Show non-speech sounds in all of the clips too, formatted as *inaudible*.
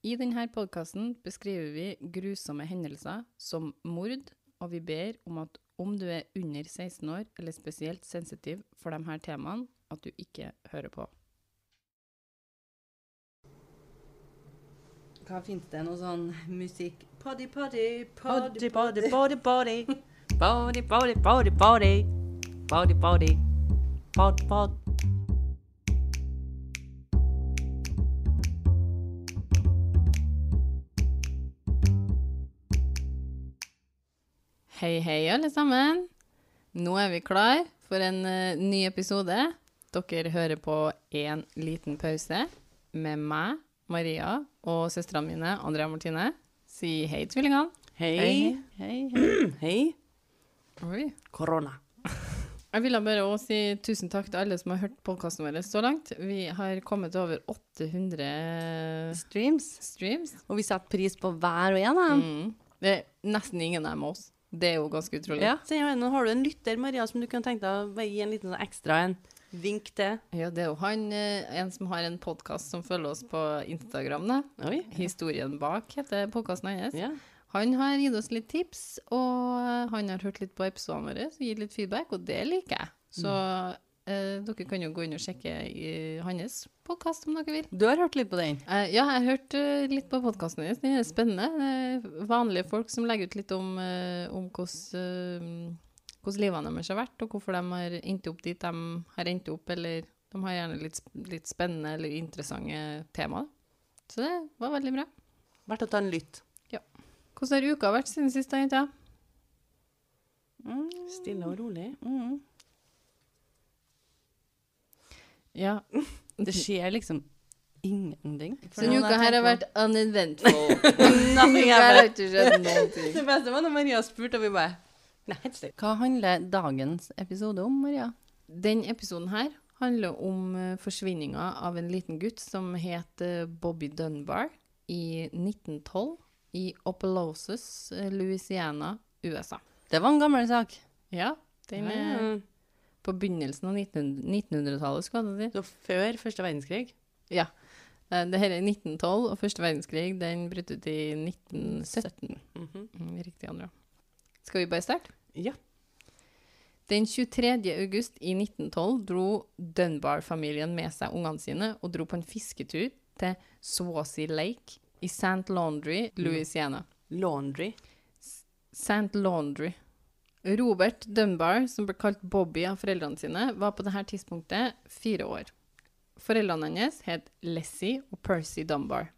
I denne podkasten beskriver vi grusomme hendelser som mord, og vi ber om at om du er under 16 år eller spesielt sensitiv for de her temaene, at du ikke hører på. Hva fins det noe sånn musikk Poddy, poddy, poddy, poddy, poddy, poddy. Body, body, body, body. Body, body. Pod, pod. Hei, hei, alle sammen. Nå er vi klar for en uh, ny episode. Dere hører på en liten pause med meg, Maria, og søstrene mine, Andrea og Martine. Si hei, tvillingene. Hei. Hei, hei. Hei. *clears throat* hei. Korona. *laughs* Jeg ville bare også si tusen takk til alle som har hørt podkasten vår så langt. Vi har kommet over 800 Streams. streams. Og vi setter pris på hver og en av dem. Mm. Det er nesten ingen av dem med oss. Det er jo ganske utrolig. Ja, nå har du en lytter, Maria, som du kan tenke deg å gi en liten sånn ekstra en vink til. Ja, det er jo han, eh, en som har en podkast som følger oss på Instagram. Da. Oi. Historien bak heter podkasten hans. Ja. Han har gitt oss litt tips, og han har hørt litt på episodene våre og gitt litt feedback, og det liker jeg. Så eh, dere kan jo gå inn og sjekke i hans podkast om dere vil. Du har hørt litt på den? Eh, ja, jeg har hørt eh, litt på podkasten deres. Den er spennende. Det er vanlige folk som legger ut litt om, uh, om hvordan, eh, hvordan livene deres har vært, og hvorfor de har endt opp dit de har endt opp, eller de har gjerne litt, litt spennende eller interessante temaer. Så det var veldig bra. Verdt å ta en lytt. Ja. Hvordan har uka vært siden sist, da, jenta? Mm. Stille og rolig. Mm. Ja. *laughs* Det skjer liksom ingenting. Så denne uka her har vært uneventful. *laughs* Nothing har ikke skjedd noen ting. Det beste var når Maria spurte, og vi bare Nei, helt stille. Hva handler dagens episode om, Maria? Den episoden her handler om uh, forsvinninga av en liten gutt som het eh, Bobby Dunbar i 1912 i Opelosus, eh, Louisiana, USA. Det var en gammel sak. Ja, den er Mm. På begynnelsen av 1900 1900-tallet, skal jeg si. Så før første verdenskrig? Ja. Dette Det her er 1912, og første verdenskrig den brøt ut i 1917. Mm -hmm. Riktig, Andrea. Skal vi bare starte? Ja. Den 23. august i 1912 dro Dunbar-familien med seg ungene sine og dro på en fisketur til Swasey Lake i St. Laundry, Louisiana. Laundry. St. Laundry. Robert Dunbar, som ble kalt Bobby av foreldrene sine, var på dette tidspunktet fire år. Foreldrene hennes het Lessie og Percy Dunbar.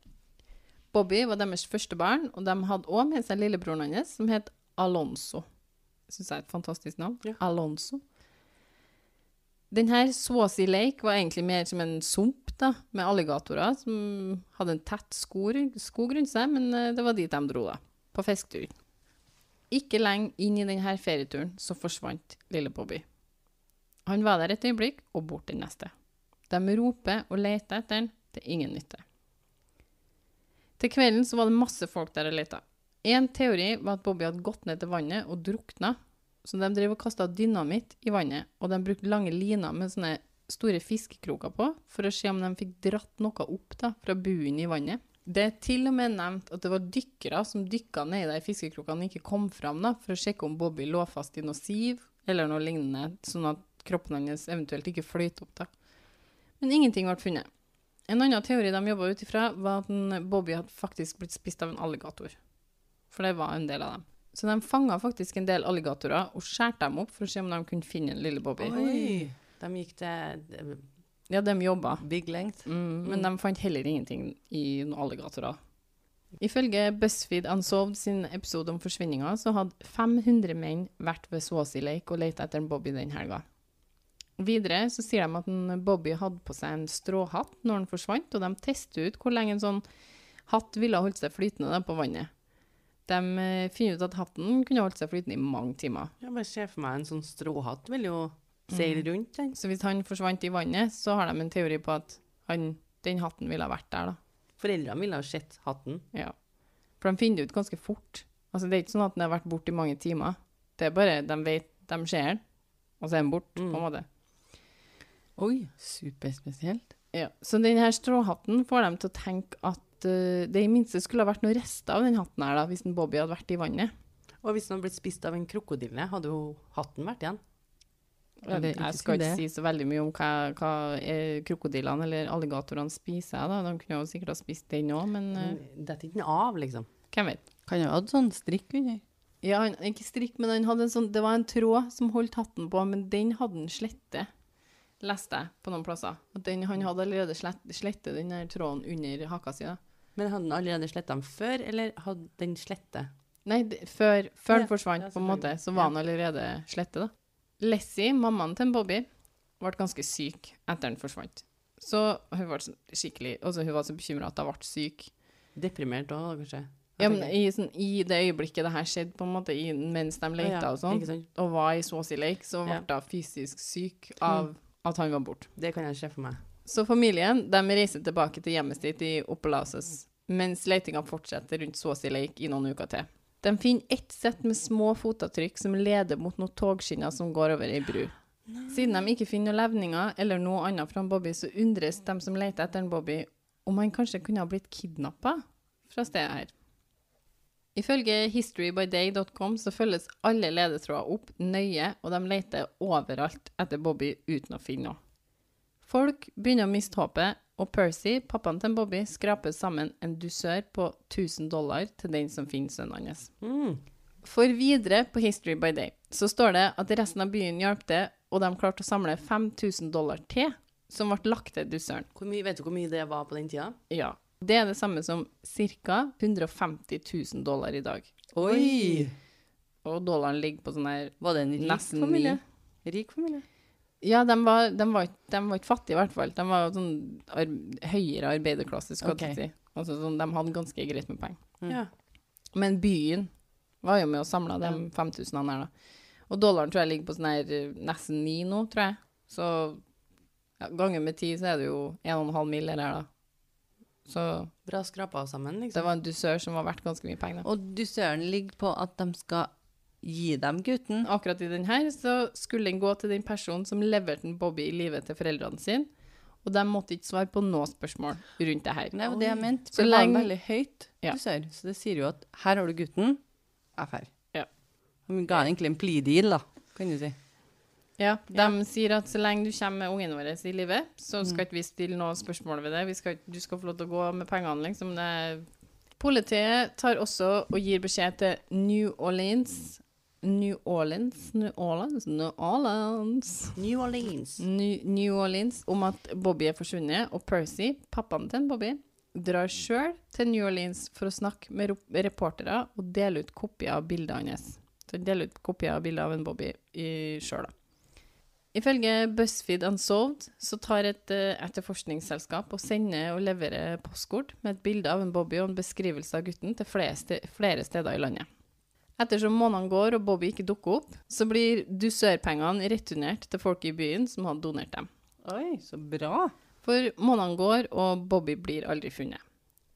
Bobby var deres første barn, og de hadde også med seg lillebroren hans, som het Alonso. Syns jeg er et fantastisk navn. Ja. Alonso. Denne Swazi Lake var egentlig mer som en sump da, med alligatorer som hadde en tett skog, skog rundt seg, men eh, det var dit de dro, da, på fisketur. Ikke lenge inn i denne ferieturen så forsvant lille Bobby. Han var der et øyeblikk og bort den neste. De roper og leter etter han til ingen nytte. Til kvelden så var det masse folk der og leta. En teori var at Bobby hadde gått ned til vannet og drukna, så de drev og kasta dynamitt i vannet, og de brukte lange liner med sånne store fiskekroker på for å se om de fikk dratt noe opp da, fra bunnen i vannet. Det er til og med nevnt at det var dykkere som dykka ned i de fiskekrokene ikke kom fram da, for å sjekke om Bobby lå fast i noe siv eller noe lignende, sånn at kroppen hans eventuelt ikke fløyt opp. da. Men ingenting ble funnet. En annen teori de jobba ut ifra, var at Bobby hadde faktisk blitt spist av en alligator. For det var en del av dem. Så de fanga faktisk en del alligatorer og skjærte dem opp for å se om de kunne finne en lille Bobby. Oi. De gikk til Ja, de jobba. big length. Mm, men de fant heller ingenting i noen alligatorer. Ifølge BuzzFeed Unsolved sin episode om forsvinninga, så hadde 500 menn vært ved Swazi Lake og leta etter en Bobby den helga. Videre så sier de at en Bobby hadde på seg en stråhatt når han forsvant, og de tester ut hvor lenge en sånn hatt ville holdt seg flytende på vannet. De eh, finner ut at hatten kunne holdt seg flytende i mange timer. Ja, bare Se for meg en sånn stråhatt vil jo seile rundt den. Så hvis han forsvant i vannet, så har de en teori på at han, den hatten ville ha vært der, da. Foreldrene ville ha sett hatten. Ja. For de finner det ut ganske fort. Altså, det er ikke sånn at den har vært borte i mange timer. Det er bare de vet de ser den, og så er den borte, på en Mm. måte. Oi, superspesielt. Ja. Så denne stråhatten får dem til å tenke at eh, det i minste skulle ha vært noen rester av den hatten her, da, hvis den Bobby hadde vært i vannet. Og hvis den hadde blitt spist av en krokodille, hadde jo hatten vært igjen. Ikke jeg skal ikke det. si så veldig mye om hva, hva eh, krokodillene eller alligatorene spiser. Da. De kunne jo sikkert ha spist den òg, men eh, Dette ikke den av, liksom. hvem vet. Kan jo ha hatt sånn strikk under. Ja, han, ikke strikk, men han hadde en sånn, det var en tråd som holdt hatten på, men den hadde han slette, leste jeg på noen plasser. At den, han hadde allerede slett, slette den der tråden under haka si. da. Men hadde den allerede sletta den før, eller hadde den slette? Nei, det, før, før ja, den forsvant, ja, på en måte, så var han allerede slette, da. Lessie, mammaen til Bobby, ble ganske syk etter han forsvant. Så hun var sånn skikkelig Altså, hun var så bekymra at hun ble syk. Deprimert òg, kanskje? Ja, men i, sånn, I det øyeblikket det her skjedde, på en måte, i, mens de leita Ja, og sånn, og var i Swazi Lake, så ble Ja. hun fysisk syk av at han var borte. Det kan jeg se for meg. Så familien de reiser tilbake til hjemmet sitt i Oppelauses, mens letinga fortsetter rundt Swazi Lake i noen uker til. De finner ett sett med små fotavtrykk som leder mot noen togskinner som går over ei bru. Siden de ikke finner noen levninger eller noe annet fra Bobby, så undres de som leter etter en Bobby, om han kanskje kunne ha blitt kidnappa fra stedet her. Ifølge historybyday.com så følges alle ledetråder opp nøye, og de leter overalt etter Bobby uten å finne noe. Folk begynner å miste håpet, og Percy, pappaen til Bobby, skraper sammen en dusør på 1000 dollar til den som finner sønnen hans. Mm. For videre på History by Day så står det at resten av byen hjalp til, og de klarte å samle 5000 dollar til, som ble lagt til dusøren. Vet du hvor mye det var på den tida? Ja. Det er det samme som ca. 150 000 dollar i dag. Oi! Og dollaren ligger på sånn her Var det en rik familie? Rik familie? Ja, de var, de, var, de var ikke fattige, i hvert fall. De var sånn ar høyere arbeiderklasse, skal Ok. jeg si. Altså, sånn, de hadde ganske greit med penger. Mm. Ja. Men byen var jo med og samla de 5000 her, da. Og dollaren tror jeg ligger på sånn her eh, nesten ni nå, tror jeg. Så ja, ganger med ti, så er det jo 1,5 mill. her, da. Så Bra skrapa sammen, det liksom. var en dusør som var verdt ganske mye penger. Og dusøren ligger på at de skal gi dem gutten. Akkurat i den her så skulle den gå til den personen som leverte en Bobby i livet til foreldrene sine. Og de måtte ikke svare på noe spørsmål rundt det her. Var det jeg mente. Så For det var lenge- veldig høyt Ja. dusør. Så det sier jo at her har du gutten, jeg drar. Ja. De ga egentlig en plea deal, da, kan du si. Ja, de sier at så lenge du kommer med ungen vår i livet, så Mm. skal ikke vi stille noe spørsmål ved det. Vi skal, du skal få lov til å gå med pengene, liksom. Det. Politiet tar også og gir beskjed til New Orleans New Orleans New Orleans New Orleans New Orleans. New, New Orleans om at Bobby er forsvunnet, og Percy, pappaen til Bobby, drar sjøl til New Orleans for å snakke med reportere og dele ut kopier av bildet hans. Så han deler ut kopier av bildet av en Bobby sjøl, da. Ifølge BuzzFeed Unsolved så tar et eh, etterforskningsselskap og sender og leverer postkort med et bilde av en Bobby og en beskrivelse av gutten til flere steder i landet. Ettersom månedene går og Bobby ikke dukker opp, så blir dusørpengene returnert til folk i byen som hadde donert dem. Oi, så bra. For månedene går, og Bobby blir aldri funnet.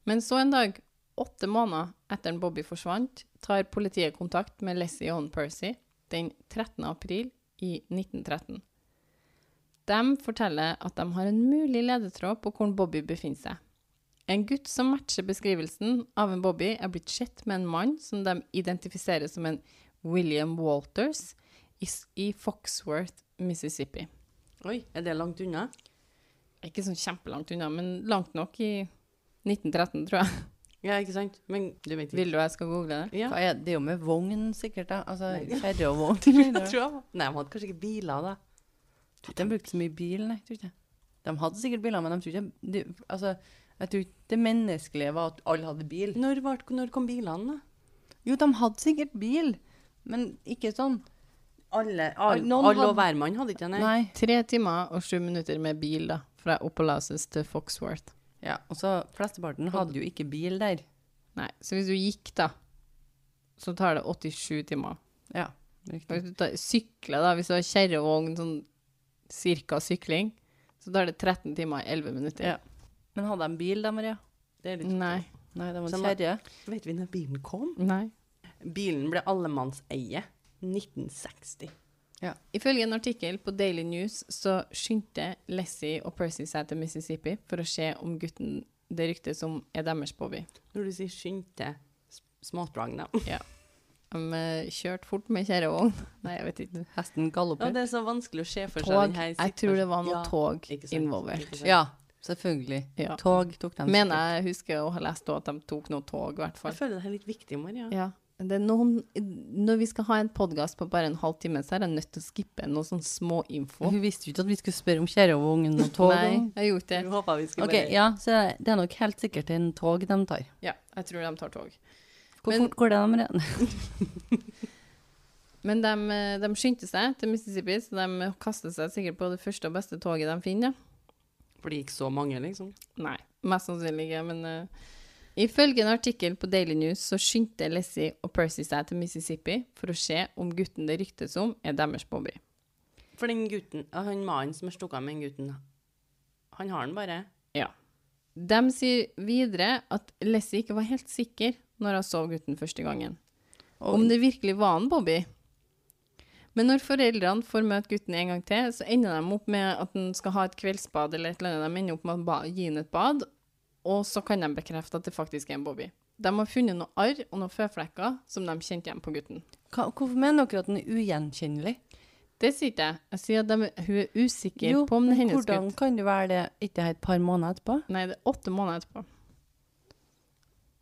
Men så en dag, åtte måneder etter at Bobby forsvant, tar politiet kontakt med Leslie og Percy den 13. april i 1913. De forteller at de har en mulig ledetråd på hvor Bobby befinner seg. En gutt som matcher beskrivelsen av en Bobby, er blitt sett med en mann som de identifiserer som en William Walters i, Foxworth, Mississippi. Oi, er det langt unna? Ikke sånn kjempelangt unna, men langt nok i 1913, tror jeg. Ja, ikke sant? Men du vet ikke. Vil du jeg skal google det? Ja. Hva er, det er jo med vogn, sikkert. da. Altså, kjerre og vogn. *laughs* Jeg tror. Nei, de hadde kanskje ikke biler da. De brukte så mye bil, nei. tror ikke. De hadde sikkert biler, men de tror ikke de, Altså, jeg tror ikke det menneskelige var at alle hadde bil. Når, var, når kom bilene da? Jo, de hadde sikkert bil, men ikke sånn. Alle, all, Noen alle og hadde- hvermann hadde ikke det, nei. Tre timer og sju minutter med bil, da. Fra Oppalauses til Foxworth. Ja, og så Flesteparten hadde jo ikke bil der. Nei, så hvis du gikk, da, så tar det 87 timer. Ja, riktig. Hvis du tar, sykler, da, hvis du har kjerrevogn, sånn cirka sykling, så tar det 13 timer og 11 minutter. Ja. Men hadde de bil da, Maria? Det er litt Nei. Nei, det var en kjerre. Vet vi når bilen kom? Nei. Bilen ble allemannseie 1960. Ifølge en artikkel på Daily News så skyndte Lessie og Percy seg til Mississippi for å se om gutten det ryktes som er deres Bobby. Når du sier skyndte, småsprang, da. *laughs* De eh, kjørte fort med kjerrevogn. *laughs* Nei, jeg vet ikke. Hesten Ja, galopper. det er så vanskelig å se for seg Tog. Jeg tror det var noe Ja, tog involvert. Ja, selvfølgelig. Ja. Tog tok de Men jeg husker å ha lest at de tok noe tog, i hvert Jeg føler det er litt viktig, Maria. Ja. Det er noen, når vi skal ha en podkast på bare en halvtime, så er jeg nødt til å skippe noe sånn småinfo. Hun visste jo ikke at vi skulle spørre om kjerreovnen og tog. Nei, jeg gjorde det. Jeg håper vi skulle Ok, bare ja, så det er nok helt sikkert en tog de tar. Ja, jeg tror de tar tog. Hvor Men- fort går det, de Marianne? *laughs* Men de, eh, de skyndte seg til Mississippi, så de kastet seg sikkert på det første og beste toget de finner. For det gikk så mange, liksom. Nei, mest sannsynlig ikke, men uh, Ifølge en artikkel på Daily News så skyndte Lessie og Percy seg til Mississippi for å se om gutten det ryktes om, er deres Bobby. For den gutten, han mannen som har stukket av med den gutten, han har den bare. Ja. De sier videre at Lessie ikke var helt sikker når hun så gutten første gangen. Om det virkelig var han Bobby. Men når foreldrene får møte gutten en gang til, så ender de opp med at han skal ha et kveldsbad eller et eller annet. De ender opp med å gi han et bad, og så kan de bekrefte at det faktisk er en Bobby. De har funnet noe arr og noen føflekker som de kjente igjen på gutten. Hva, hvorfor mener dere at den er ugjenkjennelig? Det sier ikke jeg. Jeg sier at de, hun er usikker Jo, på om det er hennes gutt. hvordan kan det være det ikke et par måneder etterpå? Nei, det er åtte måneder etterpå.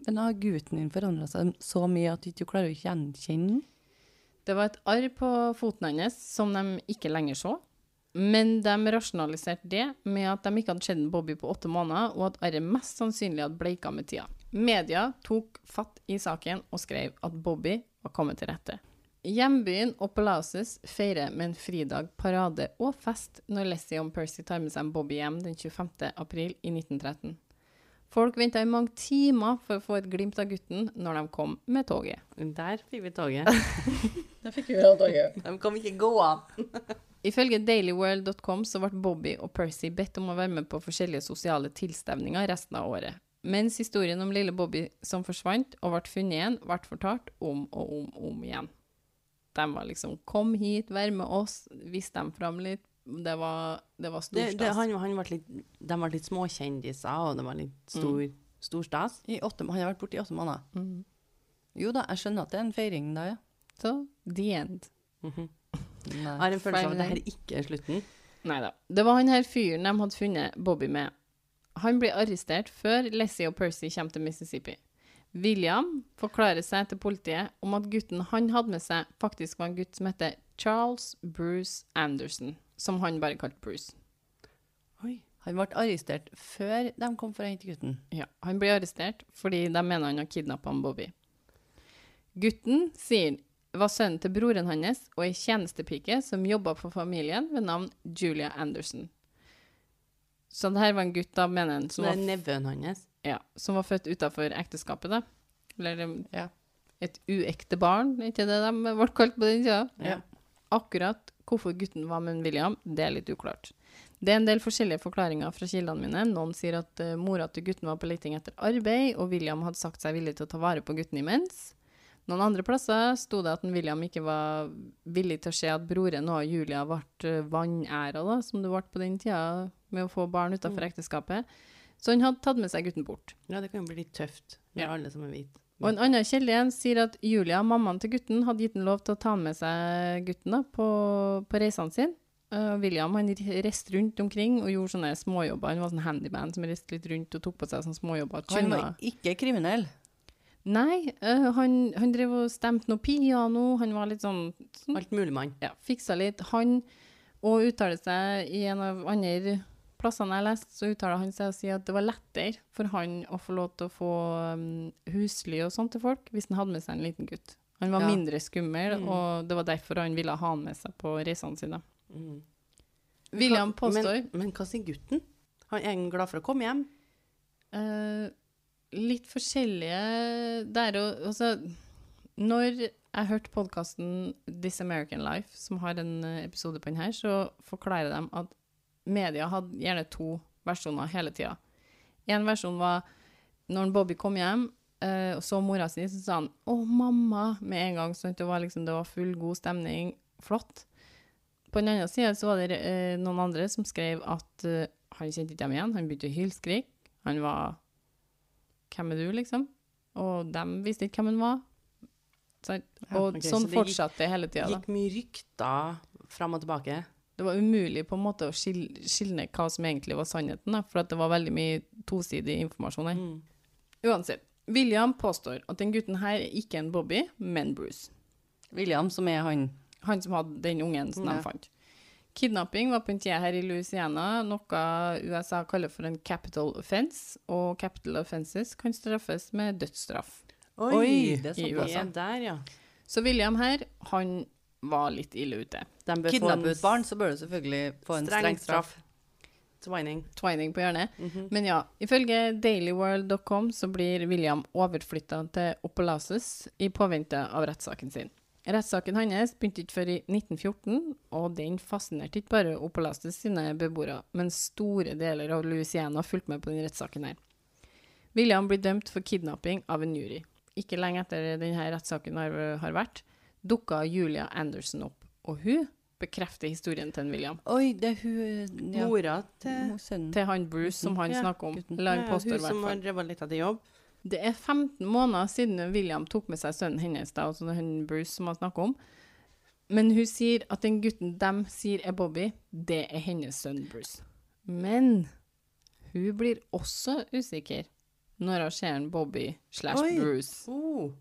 Men har gutten din forandra seg så mye at du ikke klarer å gjenkjenne den? Det var et arr på foten hans som de ikke lenger så. Men de rasjonaliserte det med at de ikke hadde sett Bobby på åtte måneder, og at arret mest sannsynlig hadde bleika med tida. Media tok fatt i saken og skrev at Bobby var kommet til rette. Hjembyen Oppalauses feirer med en fridag, parade og fest når Leslie og Percy tar med seg Bobby hjem den 25. april i 1913. Folk venta i mange timer for å få et glimt av gutten når de kom med toget. Der fikk vi toget. *laughs* Der fikk vi toget. De kom ikke gå av. *laughs* Ifølge dailyworld.com så ble Bobby og Percy bedt om å være med på forskjellige sosiale tilstemninger resten av året. Mens historien om lille Bobby som forsvant og ble funnet igjen, ble fortalt om og om og om igjen. De var liksom 'kom hit, vær med oss', viste dem fram litt. Det var, det var Det, det, han, han ble litt, de var litt småkjendiser, og det var litt stor, stor stas. I åtte, han har vært borte i åtte måneder. Mm. Jo da, jeg skjønner at det er en feiring da, ja. Så the end. Mhm. *laughs* Nei. Jeg har en følelse av at det her ikke er slutten. Nei da. Det var han her fyren de hadde funnet Bobby med. Han blir arrestert før Lessie og Percy kommer til Mississippi. William forklarer seg til politiet om at gutten han hadde med seg, faktisk var en gutt som heter Charles Bruce Anderson, som han bare kalte Bruce. Oi. Han ble arrestert før de kom for å hente gutten. Ja, han blir arrestert fordi de mener han har kidnappa Bobby. Gutten, sier var sønnen til broren hans og ei tjenestepike som jobba for familien ved navn Julia Anderson. Så det her var en gutt, da, mener han, som Det er nevøen hans. Ja, som var født utenfor ekteskapet, da. Eller um, Ja. et uekte barn, er ikke det de ble kalt på den tida? Ja. Akkurat hvorfor gutten var med William, det er litt uklart. Det er en del forskjellige forklaringer fra kildene mine. Noen sier at uh, mora til gutten var på leting etter arbeid, og William hadde sagt seg villig til å ta vare på gutten imens. Noen andre plasser sto det at en William ikke var villig til å se at broren og Julia ble uh, vanæra, da, som det ble på den tida, med å få barn utenfor ekteskapet. Så han hadde tatt med seg gutten bort. Ja, det kan jo bli litt tøft med Ja. alle som er hvite. Og en annen kilde igjen sier at Julia, mammaen til gutten, hadde gitt ham lov til å ta med seg gutten da, på, på reisene sine. Uh, William han reiste rundt omkring og gjorde sånne småjobber. Han var sånn handyman som reiste litt rundt og tok på seg sånne småjobber. Han var ikke kriminell. Nei, uh, han, han drev og stemte noe piano. Han var litt sånn, sånn Alt mulig mann. ja, fiksa litt. Han, og uttaler seg i en av andre plassene jeg leste, lest, så uttaler han seg og sier at det var lettere for han å få lov til å få um, husly og sånt til folk, hvis han hadde med seg en liten gutt. Han var Ja. mindre skummel, Mm. og det var derfor han ville ha han med seg på reisene sine. Mm. William påstår Men, men hva sier gutten? Han er han glad for å komme hjem? Uh, litt forskjellige der og Altså, når jeg hørte podkasten This American Life, som har en eh, episode på den her, så forklarer de at media hadde gjerne to versjoner hele tida. En versjon var når Bobby kom hjem eh, og så mora si, så sa han 'Å, mamma' med en gang. sånn at det var, liksom, det var full, god stemning. Flott. På den andre sida så var det eh, noen andre som skrev at eh, han kjente ikke dem igjen. Han begynte å hylskrike. Han var 'Hvem er du?' liksom. Og de visste ikke hvem han var. Så, og ok, sånn så det fortsatte det hele tida. Gikk mye rykter fram og tilbake. Det var umulig på en måte å skille, hva som egentlig var sannheten, da, for at det var veldig mye tosidig informasjon her. Mm. Uansett. William påstår at den gutten her er ikke en Bobby, men Bruce. William, som er han Han som hadde den ungen som de fant. Kidnapping var på en tid her i Louisiana, noe USA kaller for en capital offense, og capital offenses kan straffes med dødsstraff. Oi! det er i såpass. Er der, ja. Så William her, han var litt ille ute. De bør Kidnappe en barn, så bør du selvfølgelig få en streng straff. Twining. Twining på hjørnet. Mhm. Men ja, ifølge dailyworld.com så blir William overflytta til Oppolasus i påvente av rettssaken sin. Rettssaken hans begynte ikke før i 1914, og den fascinerte ikke bare Oppolasus sine beboere, men store deler av Louisiana fulgte med på den rettssaken her. William blir dømt for kidnapping av en jury. Ikke lenge etter denne rettssaken har, har vært, dukka Julia Anderson opp, og hun bekrefter historien til en William. Oi, det er hun ja. Mora til sønnen. Til han Bruce som han Ja, snakker om. Eller han ja, påstår hun som har drevet litt av det jobb. Det er 15 måneder siden William tok med seg sønnen hennes, da, altså han Bruce som han snakker om. Men hun sier at den gutten de sier er Bobby, det er hennes sønn Bruce. Men hun blir også usikker når hun ser en Bobby slash Oi. Bruce. Oh.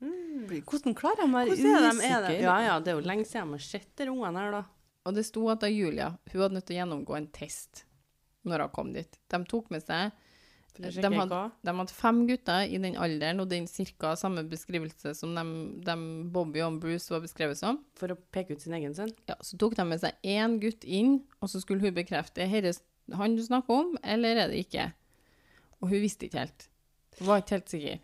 Hvordan klarer de å være usikre? Ja, ja, det er jo lenge siden de har sett de ungene her, da. Og det sto at da Julia hun hadde nødt til å gjennomgå en test når hun kom dit. De tok med seg de hadde, de hadde fem gutter i den alderen og den cirka samme beskrivelse som de, de Bobby og Bruce var beskrevet som. For å peke ut sin egen sønn. Ja, så tok de med seg én gutt inn, og så skulle hun bekrefte er det han du snakker om, eller er det ikke. Og hun visste ikke helt. Hun var ikke helt sikker.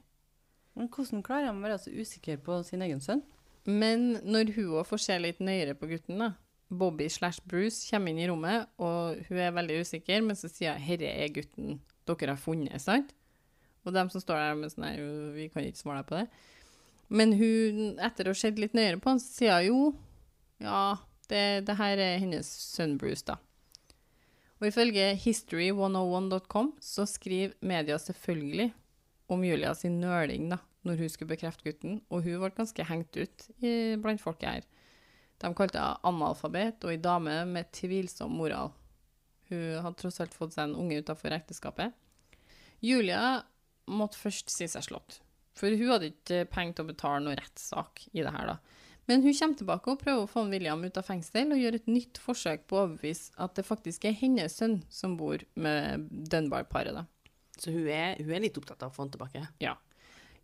Men hvordan klarer han å være så usikker på sin egen sønn? Men når hun også får se litt nøyere på gutten, da, Bobby slash Bruce kommer inn i rommet, og hun er veldig usikker, men så sier hun 'herre er gutten dere har funnet', sant? Og dem som står der med sånn her, vi kan ikke svare deg på det. Men hun, etter å ha sett litt nøyere på han, så sier hun jo, ja, det, det her er hennes sønn Bruce, da. Og ifølge history101.com så skriver media selvfølgelig om Julia sin nøling da, når hun skulle bekrefte gutten, og hun ble ganske hengt ut i, blant folket her. De kalte henne analfabet og ei dame med tvilsom moral. Hun hadde tross alt fått seg en unge utenfor ekteskapet. Julia måtte først si seg slått, for hun hadde ikke penger til å betale noe rettssak i det her da. Men hun kommer tilbake og prøver å få William ut av fengsel og gjør et nytt forsøk på å overbevise at det faktisk er hennes sønn som bor med Dunbar-paret da. Så hun er, hun er litt opptatt av å få han tilbake. Ja.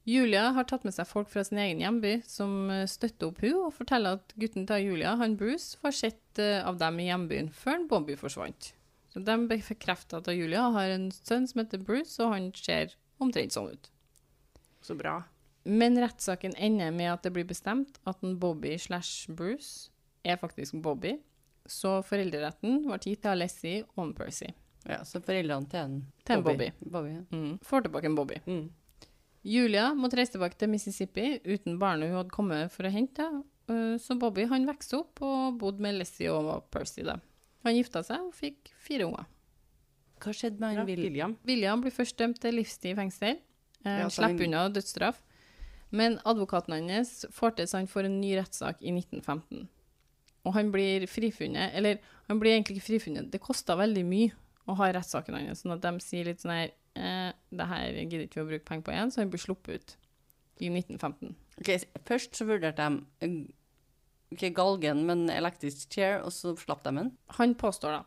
Julia har tatt med seg folk fra sin egen hjemby som eh, støtter opp hun og forteller at gutten til Julia, han Bruce, var sett eh, av dem i hjembyen før Bobby forsvant. Så de bekrefter at Julia har en sønn som heter Bruce, og han ser omtrent sånn ut. Så bra. Men rettssaken ender med at det blir bestemt at en Bobby slash Bruce er faktisk Bobby. Så foreldreretten ble gitt til Alessi og Percy. Ja, så foreldrene til en Til en Bobby. Bobby ja. Mm. Får tilbake en Bobby. Mm. Julia måtte reise tilbake til Mississippi uten barnet hun hadde kommet for å hente. eh, Så Bobby han vokste opp og bodde med Leslie og Percy. Da. Han gifta seg og fikk fire unger. Hva skjedde med han Will? William. William blir først dømt til livstid i fengsel. Eh, Ja, slipper han- unna dødsstraff. Men advokaten hans får til så han får en ny rettssak i 1915. Og han blir frifunnet, eller han blir egentlig ikke frifunnet, det kosta veldig mye å har rettssaken hans, sånn at de sier litt sånn her eh, det her gidder ikke vi å bruke penger på igjen, så han blir sluppet ut i 1915. Ok, Først så vurderte de eh, ikke galgen, men elektrisk chair, og så slapp de den. Han påstår da,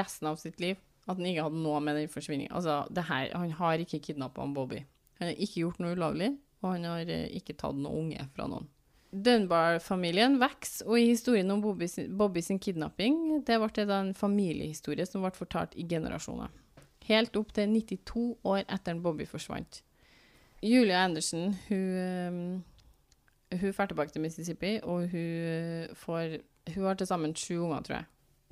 resten av sitt liv, at han ikke hadde noe med den forsvinningen. Altså, det her, han har ikke kidnappet Bobby. Han har ikke gjort noe ulovlig, og han har eh, ikke tatt noe unge fra noen. Dunbar-familien vokser, og i historien om Bobby sin, Bobby sin kidnapping, det ble det en familiehistorie som ble fortalt i generasjoner. Helt opp til 92 år etter at Bobby forsvant. Julia Andersen hun, eh, hun drar tilbake til Mississippi, og hun eh, får Hun har til sammen sju unger, tror jeg.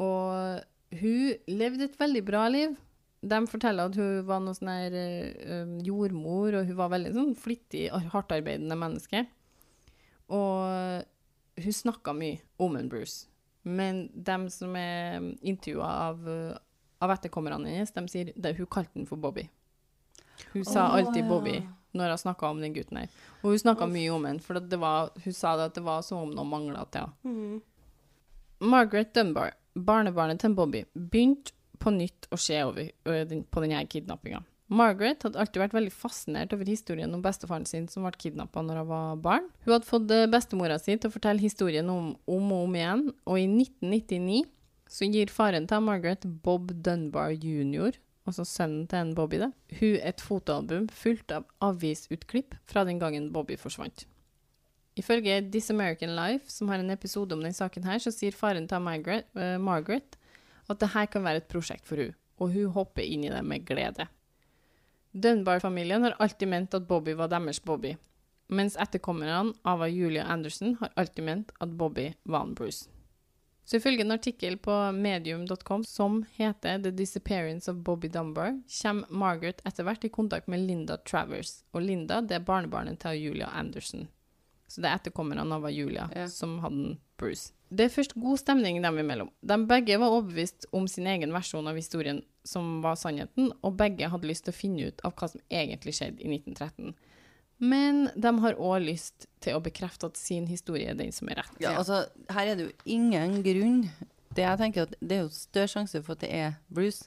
Og hun levde et veldig bra liv. De forteller at hun var noe sånn her eh, jordmor, og hun var veldig sånn flittig, hardtarbeidende menneske. Og hun snakka mye om en Bruce. Men de som er intervjua av, uh, av etterkommerne hennes, de sier at hun kalte den for Bobby. Hun sa oh, alltid ja. Bobby når hun snakka om den gutten her. Og hun snakka mye om den, for det var, hun sa det at det var som om noe mangla til henne. Margaret Dunbar, barnebarnet til Bobby, begynte på nytt å se over på denne kidnappinga. Margaret hadde alltid vært veldig fascinert over historien om bestefaren sin som ble kidnappa når hun var barn. Hun hadde fått eh, bestemora si til å fortelle historien om, om og om igjen, og i 1999 så gir faren til Margaret, Bob Dunbar jr., altså sønnen til en Bobby, det, hun et fotoalbum fullt av avisutklipp fra den gangen Bobby forsvant. Ifølge This American Life, som har en episode om denne saken her, så sier faren til Margaret, uh, Margaret at det her kan være et prosjekt for hun, og hun hopper inn i det med glede. Dunbar-familien har alltid ment at Bobby var deres Bobby, mens etterkommerne av Julia Anderson har alltid ment at Bobby var en Bruce. Så ifølge en artikkel på medium.com som heter The Disappearance of Bobby Dunbar, kommer Margaret etter hvert i kontakt med Linda Travers, og Linda det er barnebarnet til Julia Anderson. Så det er etterkommerne av Julia Ja. som hadde Bruce. Det er først god stemning dem imellom. De begge var overbevist om sin egen versjon av historien som var sannheten, og begge hadde lyst til å finne ut av hva som egentlig skjedde i 1913. Men de har òg lyst til å bekrefte at sin historie er den som er rett. Ja, altså, her er det jo ingen grunn det jeg tenker at det er jo større sjanse for at det er Bruce,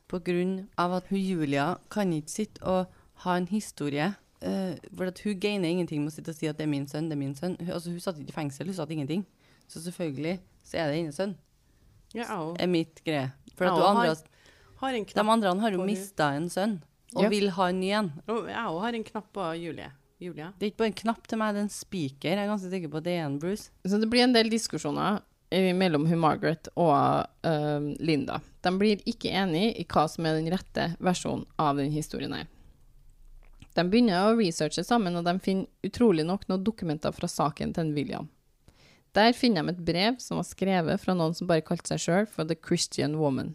av at hun Julia kan ikke sitte og ha en historie. Eh, for at hun gainer ingenting med å sitte og si at det er min sønn, det er min sønn. Hun, altså, hun satt ikke i fengsel, hun satt ingenting. Så selvfølgelig så er det hennes sønn, Ja, er mitt greie. For at andre, har- har en de andre har jo mista en sønn, og Ja. vil ha en ny en. Og Jeg òg har en knapp på Julie. Julia. Det er ikke bare en knapp til meg, det er en spiker. Jeg er ganske sikker på at det er en Bruce. Så det blir en del diskusjoner mellom hun Margaret og uh, Linda. De blir ikke enige i hva som er den rette versjonen av den historien her. De begynner å researche sammen, og de finner utrolig nok noen dokumenter fra saken til William. Der finner de et brev som var skrevet fra noen som bare kalte seg sjøl for The Christian Woman.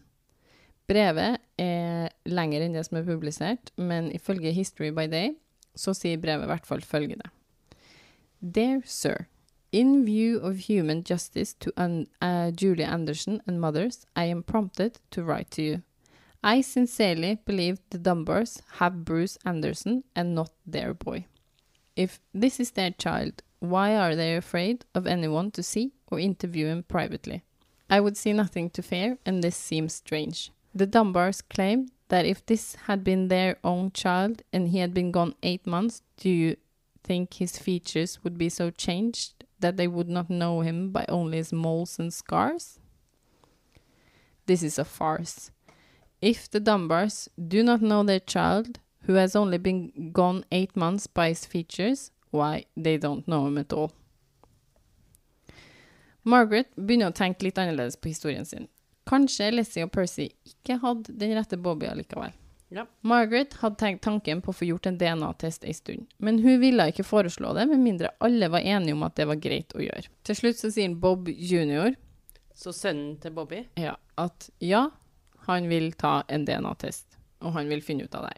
Brevet er lengre enn det som er publisert, men ifølge History by Day så sier brevet i hvert fall følgende. Dear Sir, In view of human justice to an, uh, Julia Anderson and mothers, I am prompted to write to you. I sincerely believe the Dunbars have Bruce Anderson and not their boy. If this is their child, why are they afraid of anyone to see or interview him privately? I would see nothing to fear, and this seems strange. The Dunbars claim that if this had been their own child and he had been gone eight months, do you think his features would be so changed that they would not know him by only his moles and scars? This is a farce. If the Dunbars do not know their child, who has only been gone eight months by his features, why, they don't know him at all. Margaret begynner å tenke litt annerledes på historien sin. Kanskje Leslie og Percy ikke hadde den rette Bobby allikevel. Ja. Margaret hadde tenkt tanken på å få gjort en DNA-test en stund, men hun ville ikke foreslå det med mindre alle var enige om at det var greit å gjøre. Til slutt så sier Bob jr. Så sønnen til Bobby Ja, at ja, han vil ta en DNA-test, og han vil finne ut av det.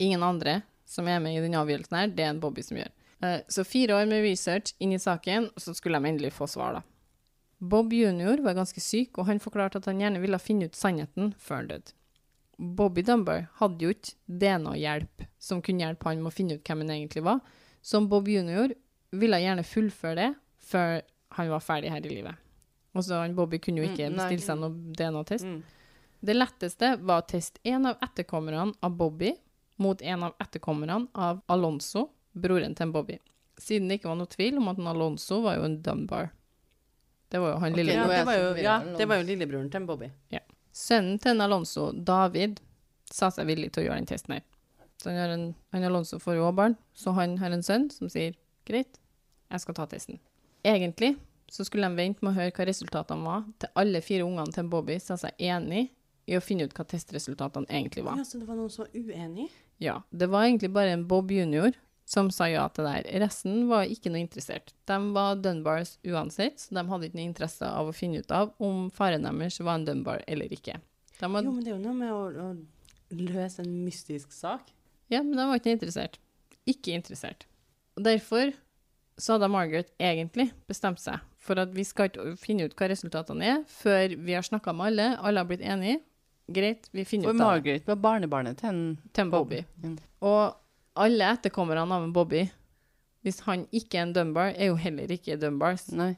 Ingen andre som er med i den avgjørelsen her, det er en Bobby som gjør. Eh, Så fire år med research inn i saken, og så skulle de endelig få svar, da. Bob jr. var ganske syk, og han forklarte at han gjerne ville finne ut sannheten før han døde. Bobby Dunbar hadde jo ikke DNA-hjelp som kunne hjelpe han med å finne ut hvem han egentlig var, så Bob jr. ville gjerne fullføre det før han var ferdig her i livet. Han Bobby kunne jo ikke Mm, bestille seg noe DNA-test. Mm. Det letteste var å teste en av etterkommerne av Bobby mot en av etterkommerne av Alonso, broren til Bobby. Siden det ikke var noe tvil om at Alonso var jo en Dunbar. Det var jo han Ok, lille Ja, det var jo, ja, det var jo lillebroren til Bobby. Sønnen til Alonso, David, sa seg villig til å gjøre den testen her. Så han, en, han Alonso får jo òg barn, så han har en sønn som sier greit, jeg skal ta testen. Egentlig så skulle de vente med å høre hva resultatene var, til alle fire ungene til Bobby sa seg enig i å finne ut hva testresultatene egentlig var. Ja, så det var noen som var uenig? Ja, det var egentlig bare en Bob junior som sa ja til det her. Resten var ikke noe interessert. De var Dunbars uansett, så de hadde ikke noe interesse av å finne ut av om faren deres var en Dunbar eller ikke. De var, Jo, men det er jo noe med å, å løse en mystisk sak. ja, men de var ikke interessert. Ikke interessert. Og derfor så hadde Margaret egentlig bestemt seg for at vi skal ikke finne ut hva resultatene er før vi har snakka med alle, alle har blitt enige. greit, vi finner For ut av det. Margaret var barnebarnet til en Til en Bobby. Mm. Og alle etterkommerne av en Bobby, hvis han ikke er en Dunbar, er jo heller ikke Dunbars. Nei.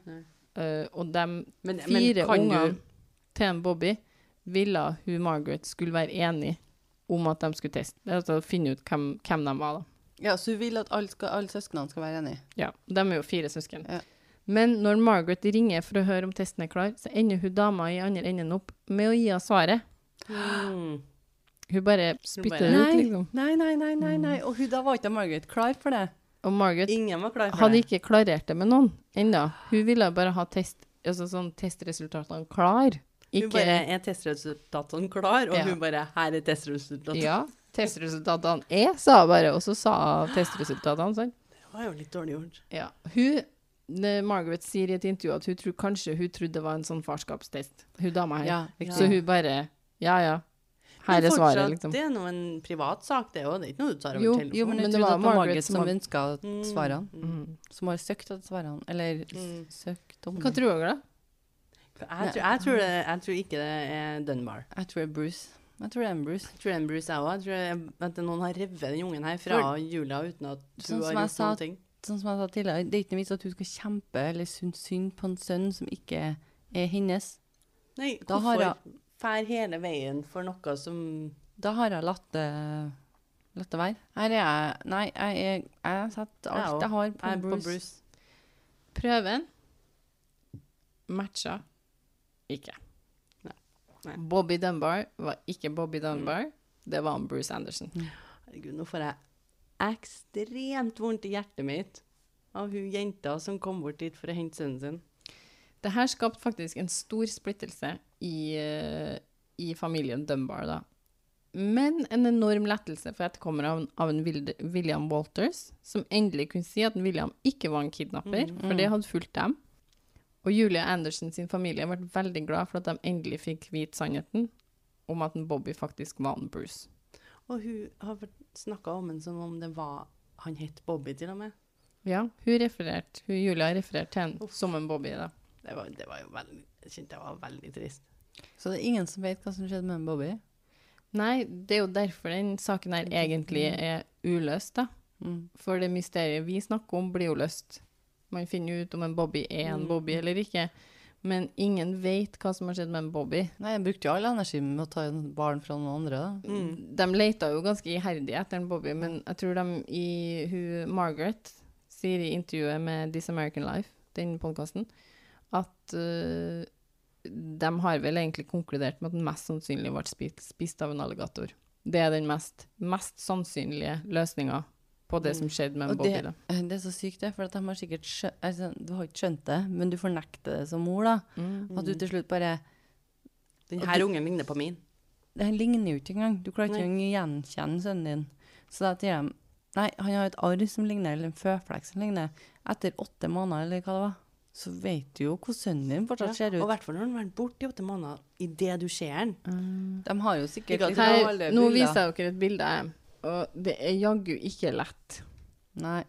Uh, og de Men, men fire kan ungene du til en Bobby ville hun Margaret skulle være enig om at de skulle teste, altså finne ut hvem, hvem de var. da. Ja, så hun vil at alle, skal, alle søsknene skal være enige. Ja, De er jo fire søsken. Ja. Men når Margaret ringer for å høre om testen er klar, så ender hun dama i andre enden opp med å gi henne svaret. Mm. Hun bare spytter det ut, liksom. nei, nei, nei, nei, nei. Og hun, da var ikke Margaret klar for det. Og Margaret Ingen var klar hadde det. ikke klarert det med noen ennå. Hun ville bare ha test, altså sånn testresultatene klar. Hun bare er testresultatene klar, og Ja. hun bare Her er testresultatene. Ja, testresultatene er, sa hun bare. Og så sa hun testresultatene, sant. Det var jo litt dårlig gjort. Ja. Hun, Margaret sier i et intervju at hun tror kanskje hun trodde det var en sånn farskapstest. Hun dama her. Ja, Så hun bare Ja, ja. Her Men er svaret, liksom. Det er nå en privat sak, det òg. Det er ikke noe du tar over Jo, telefonen. Jo, men Men det var Margaret som som ønska Mm, svarene. mm. Som har søkt etter svarene. Eller Mm. søkt om Hva det. tror dere, da? Jeg, tror, jeg, tror det, jeg tror ikke det er Dunbar. Jeg tror det er Bruce. Jeg tror det er en Bruce. Jeg tror det er en Bruce, jeg òg. Jeg tror jeg- at noen har revet den ungen her fra For- Julia uten at Sånn hun sånn har gjort noen ting. Sånn som jeg sa tidligere, det er ikke noe vits at hun skal kjempe eller synes synd på en sønn som ikke er hennes. Nei, Da har hvorfor fær hele veien for noe som Da har jeg latt det, latt det være. Her er jeg Nei, jeg, jeg, jeg satt alt Jeg jeg har på jeg Bruce. på Bruce? Prøven matcha ikke. Nei. Nei. Bobby Dunbar var ikke Bobby Dunbar. Det var Bruce Anderson. Herregud, nå får jeg ekstremt vondt i hjertet mitt av hun jenta som kom bort dit for å hente sønnen sin. Det her skapte faktisk en stor splittelse i, eh, i familien Dunbar, da. Men en enorm lettelse for etterkommere av, av en Wilde- William Walters, som endelig kunne si at William ikke var en kidnapper, Mm. for det hadde fulgt dem. Og Julia Anderson sin familie ble veldig glad for at de endelig fikk vite sannheten om at en Bobby faktisk var en Bruce. Og hun har snakka om ham som om det var Han het Bobby, til og med. Ja, hun refererte, hun Julia refererte til ham som en Bobby, da. Det var, det var jo veldig Jeg kjente jeg var veldig trist. Så det er ingen som vet hva som skjedde med en Bobby? Nei, det er jo derfor den saken her egentlig er uløst, da. Mm. For det mysteriet vi snakker om, blir jo løst. Man finner jo ut om en Bobby er en Mm. Bobby eller ikke. Men ingen vet hva som har skjedd med Bobby. Nei, jeg brukte jo all energi med å ta en barn fra noen andre. da. Mm. De leita jo ganske iherdig etter en Bobby, men jeg tror de i hun Margaret sier i intervjuet med This American Life, den podkasten, at uh, de har vel egentlig konkludert med at den mest sannsynlig ble spist, spist av en alligator. Det er den mest, mest sannsynlige løsninga på det Mm. som skjedde med Bobby. det, da. *laughs* det er så sykt, det. For at de har sikkert skjønt altså, Du har ikke skjønt det, men du fornekter det som mor, da. Mm. At du til slutt bare Den her du- ungen ligner på min. Den ligner jo ikke engang. Du klarer ikke å gjenkjenne sønnen din. Så da sier de Nei, han har et arr som ligner, eller en føflekk som ligner. Etter åtte måneder, eller hva det var, så vet du jo hvordan sønnen din fortsatt ser Og i ut. hvert fall når han har vært borte i åtte måneder, idet du ser han. De har jo sikkert Ikke liksom Her, nå viser jeg dere et bilde, og det er jaggu ikke lett. Nei.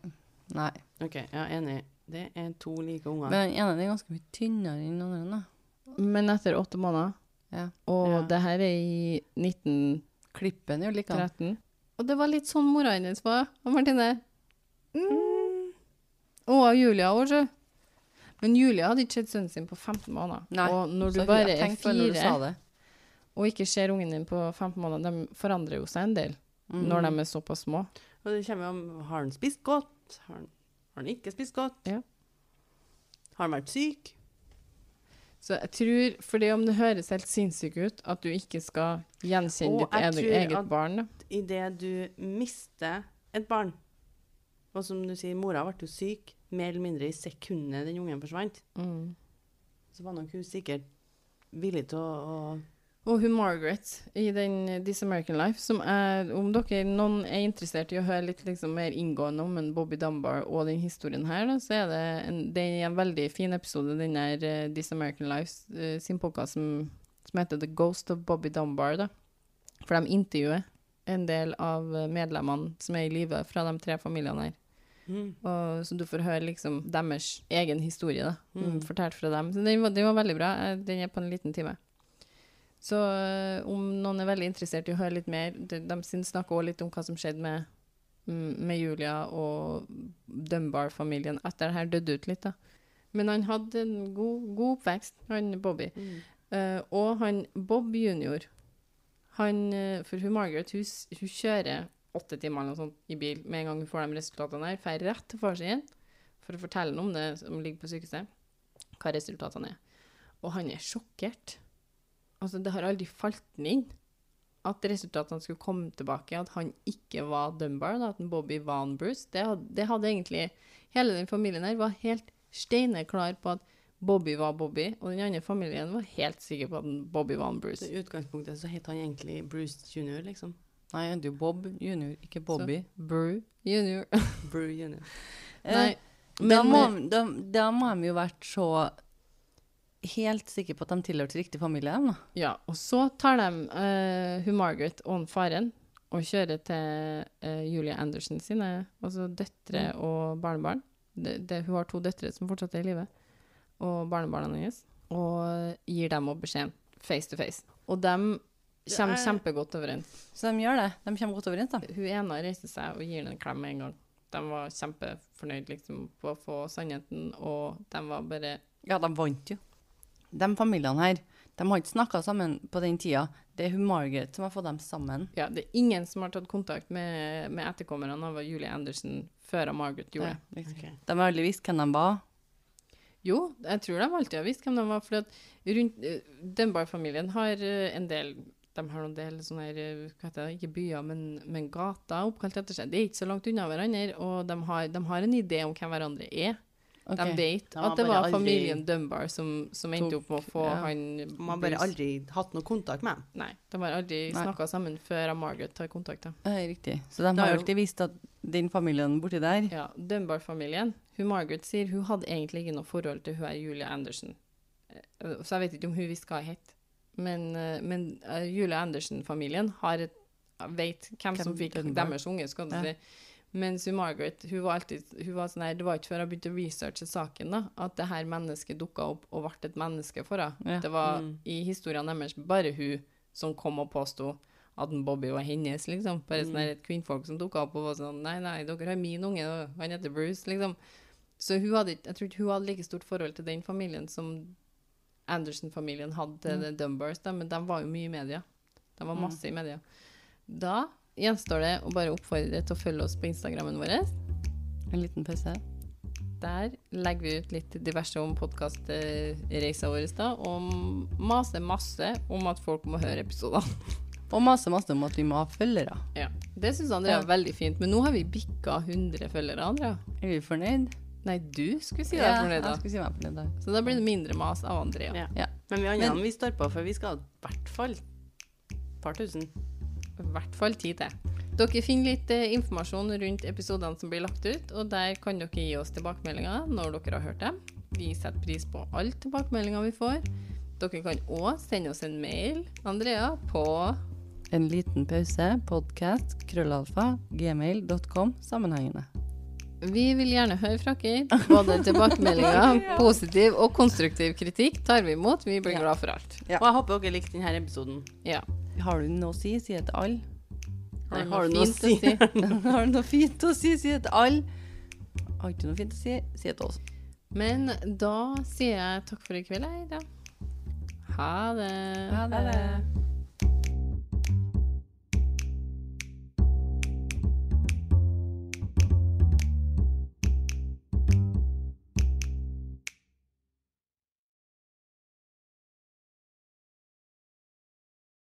Nei. OK, er enig. Det er to like unger. Men den ene er ganske mye tynnere enn den andre. da. Men etter åtte måneder, Ja. og Ja. det her er i 19... Klippen er jo likedan. Og det var litt sånn mora hennes var, Martine. Mm. Og Julia òg, sjø. Men Julia hadde ikke sett sønnen sin på 15 måneder. Nei, Og når du bare er fire og ikke ser ungen din på 15 måneder, de forandrer jo seg en del Mm. når de er såpass små. Og det kommer jo om Har han spist godt? Har han, har han ikke spist godt? Ja. Har han vært syk? Så jeg tror, fordi om det høres helt sinnssykt ut, at du ikke skal gjenkjenne Og ditt jeg eget, tror eget at- barn. da. Idet du mister et barn, og som du sier, mora ble jo syk mer eller mindre i sekundet den ungen forsvant, Mm. så var nok hun sikkert villig til å, å Og hun Margaret i den eh, This American Life, som er Om dere noen er interessert i å høre litt liksom, mer inngående om en Bobby Dunbar og den historien her, da, så er det en, det er en veldig fin episode, den der eh, This American Life uh, sin podkast som, som heter The Ghost of Bobby Dunbar. Da. For de intervjuer en del av medlemmene som er i live fra de tre familiene her. mm. Og, så du får høre liksom deres egen historie, da. Mm. Fortalt fra dem. Så den var, den var veldig bra. Den er på en liten time. Så eh, om noen er veldig interessert i å høre litt mer De, de snakker også litt om hva som skjedde med, mm, med Julia og Dunbar-familien etter det her døde ut litt, da. Men han hadde en god, god oppvekst, han Bobby. Mm. Uh, og han Bob junior, han, eh, for hun Margaret, hun, hun kjører åtte timer eller noe sånt i bil med en gang hun får de resultatene her, Drar rett til far sin for å fortelle ham om det som ligger på sykehuset, hva resultatene er. Og han er sjokkert. Altså, det har aldri falt den inn at resultatene skulle komme tilbake, at han ikke var Dunbar, da, at en Bobby var en Bruce. Det hadde, det hadde egentlig Hele den familien her var helt steineklar på at Bobby var Bobby, og den andre familien var helt sikker på at Bobby var en Bruce. I utgangspunktet så het han egentlig Bruce junior, liksom. Nei, det er jo Bob junior, ikke Bobby. Bru junior. Brew junior. Nei, Eh, da, må, da, da må de jo vært så helt sikre på at de tilhørte riktig familie. Da. Ja, og så tar de uh, hun Margaret og faren og kjører til uh, Julia Anderson sine, altså døtre og barnebarn. De, de, hun har to døtre som fortsatt er i live, og barnebarna hennes. Og gir dem opp beskjeden face to face. Og de kommer er- kjempegodt overens. Så de gjør det. De kommer godt overens, da. Hun ene reiser seg og gir henne en klem med en gang. De var kjempefornøyd liksom, på å få sannheten, og de var bare Ja, de vant jo. De familiene her, de har ikke snakka sammen på den tida. Det er hun Margaret som har fått dem sammen. Ja, det er ingen som har tatt kontakt med, med etterkommerne av Julie Anderson før Margaret gjorde det. Liksom. De har aldri visst hvem de var. Jo, jeg tror de alltid har visst hvem de var, for at rundt uh, Dunbar-familien har eh, en del de har noen del sånne her, eh, hva heter det, ikke byer, men, men gater oppkalt etter seg. De er ikke så langt unna hverandre, og de har, de har en idé om hvem hverandre er. Ok. De vet De at det var var aldri- familien Dunbar som, som endte opp med å få ja. han De har bare aldri hatt noe kontakt med ham. Nei, de har aldri snakka sammen før Margaret tar kontakt. Ja, riktig. Så de har jo- alltid visst at den familien borti der Ja, Dunbar-familien. Hun Margaret sier hun hadde egentlig ikke noe forhold til hun er Julia Anderson. Eh, Så jeg vet ikke om hun visste hva hun het. Men, eh, men eh, Julia Anderson-familien vet hvem, som fikk Dunbar? deres unge, skal du Ja. Mens hun Margaret hun var alltid, hun var sånn her, Det var ikke før jeg begynte å researche saken da, at det her mennesket dukka opp og ble et menneske for henne. Ja. Det var Mm. i historien deres bare hun som kom og påsto at Bobby var hennes, liksom. Bare sånn her et kvinnfolk som dukka opp og var sånn Nei, nei, dere har min unge, han heter Bruce, liksom. Så hun hadde, jeg tror ikke hun hadde like stort forhold til den familien som Anderson-familien hadde til Mm. The da, men de var jo mye i media. De var Mm. masse i media. Da gjenstår det å bare oppfordre til å følge oss på Instagrammen vår. En liten pause. Der legger vi ut litt diverse om podkastreisa vår, da, og maser masse om at folk må høre episodene. *laughs* Og masse, masse om at vi må ha følgere. Ja. Det syns Andrea Ja. er veldig fint, men nå har vi bikka 100 følgere, Andrea. Er vi fornøyd? Nei, du skulle si deg Ja, fornøyd, da. Jeg skulle si meg fornøyd da. Så da blir det mindre mas av Andrea. Ja. Ja. Men vi andre vi står på, for vi skal i hvert fall et par tusen. I hvert fall tid til. Dere finner litt eh, informasjon rundt episodene som blir lagt ut, og der kan dere gi oss tilbakemeldinger når dere har hørt dem. Vi setter pris på alle tilbakemeldinger vi får. Dere kan òg sende oss en mail, Andrea, på En liten pause, podcast, krøllalfa, gmail.com, sammenhengende. Vi vil gjerne høre fra dere. Både tilbakemeldinger, *laughs* *laughs* positiv og konstruktiv kritikk tar vi imot. Vi blir Ja. glad for alt. Ja. Og jeg håper dere likte denne episoden. Ja. Har du noe å si, si det til alle. Har har du noe fint å si? *laughs* Har du noe fint å si, si det til alle. Har du ikke noe fint å si, si det til oss. Men da sier jeg takk for i kveld, da. Ha det. Ha det.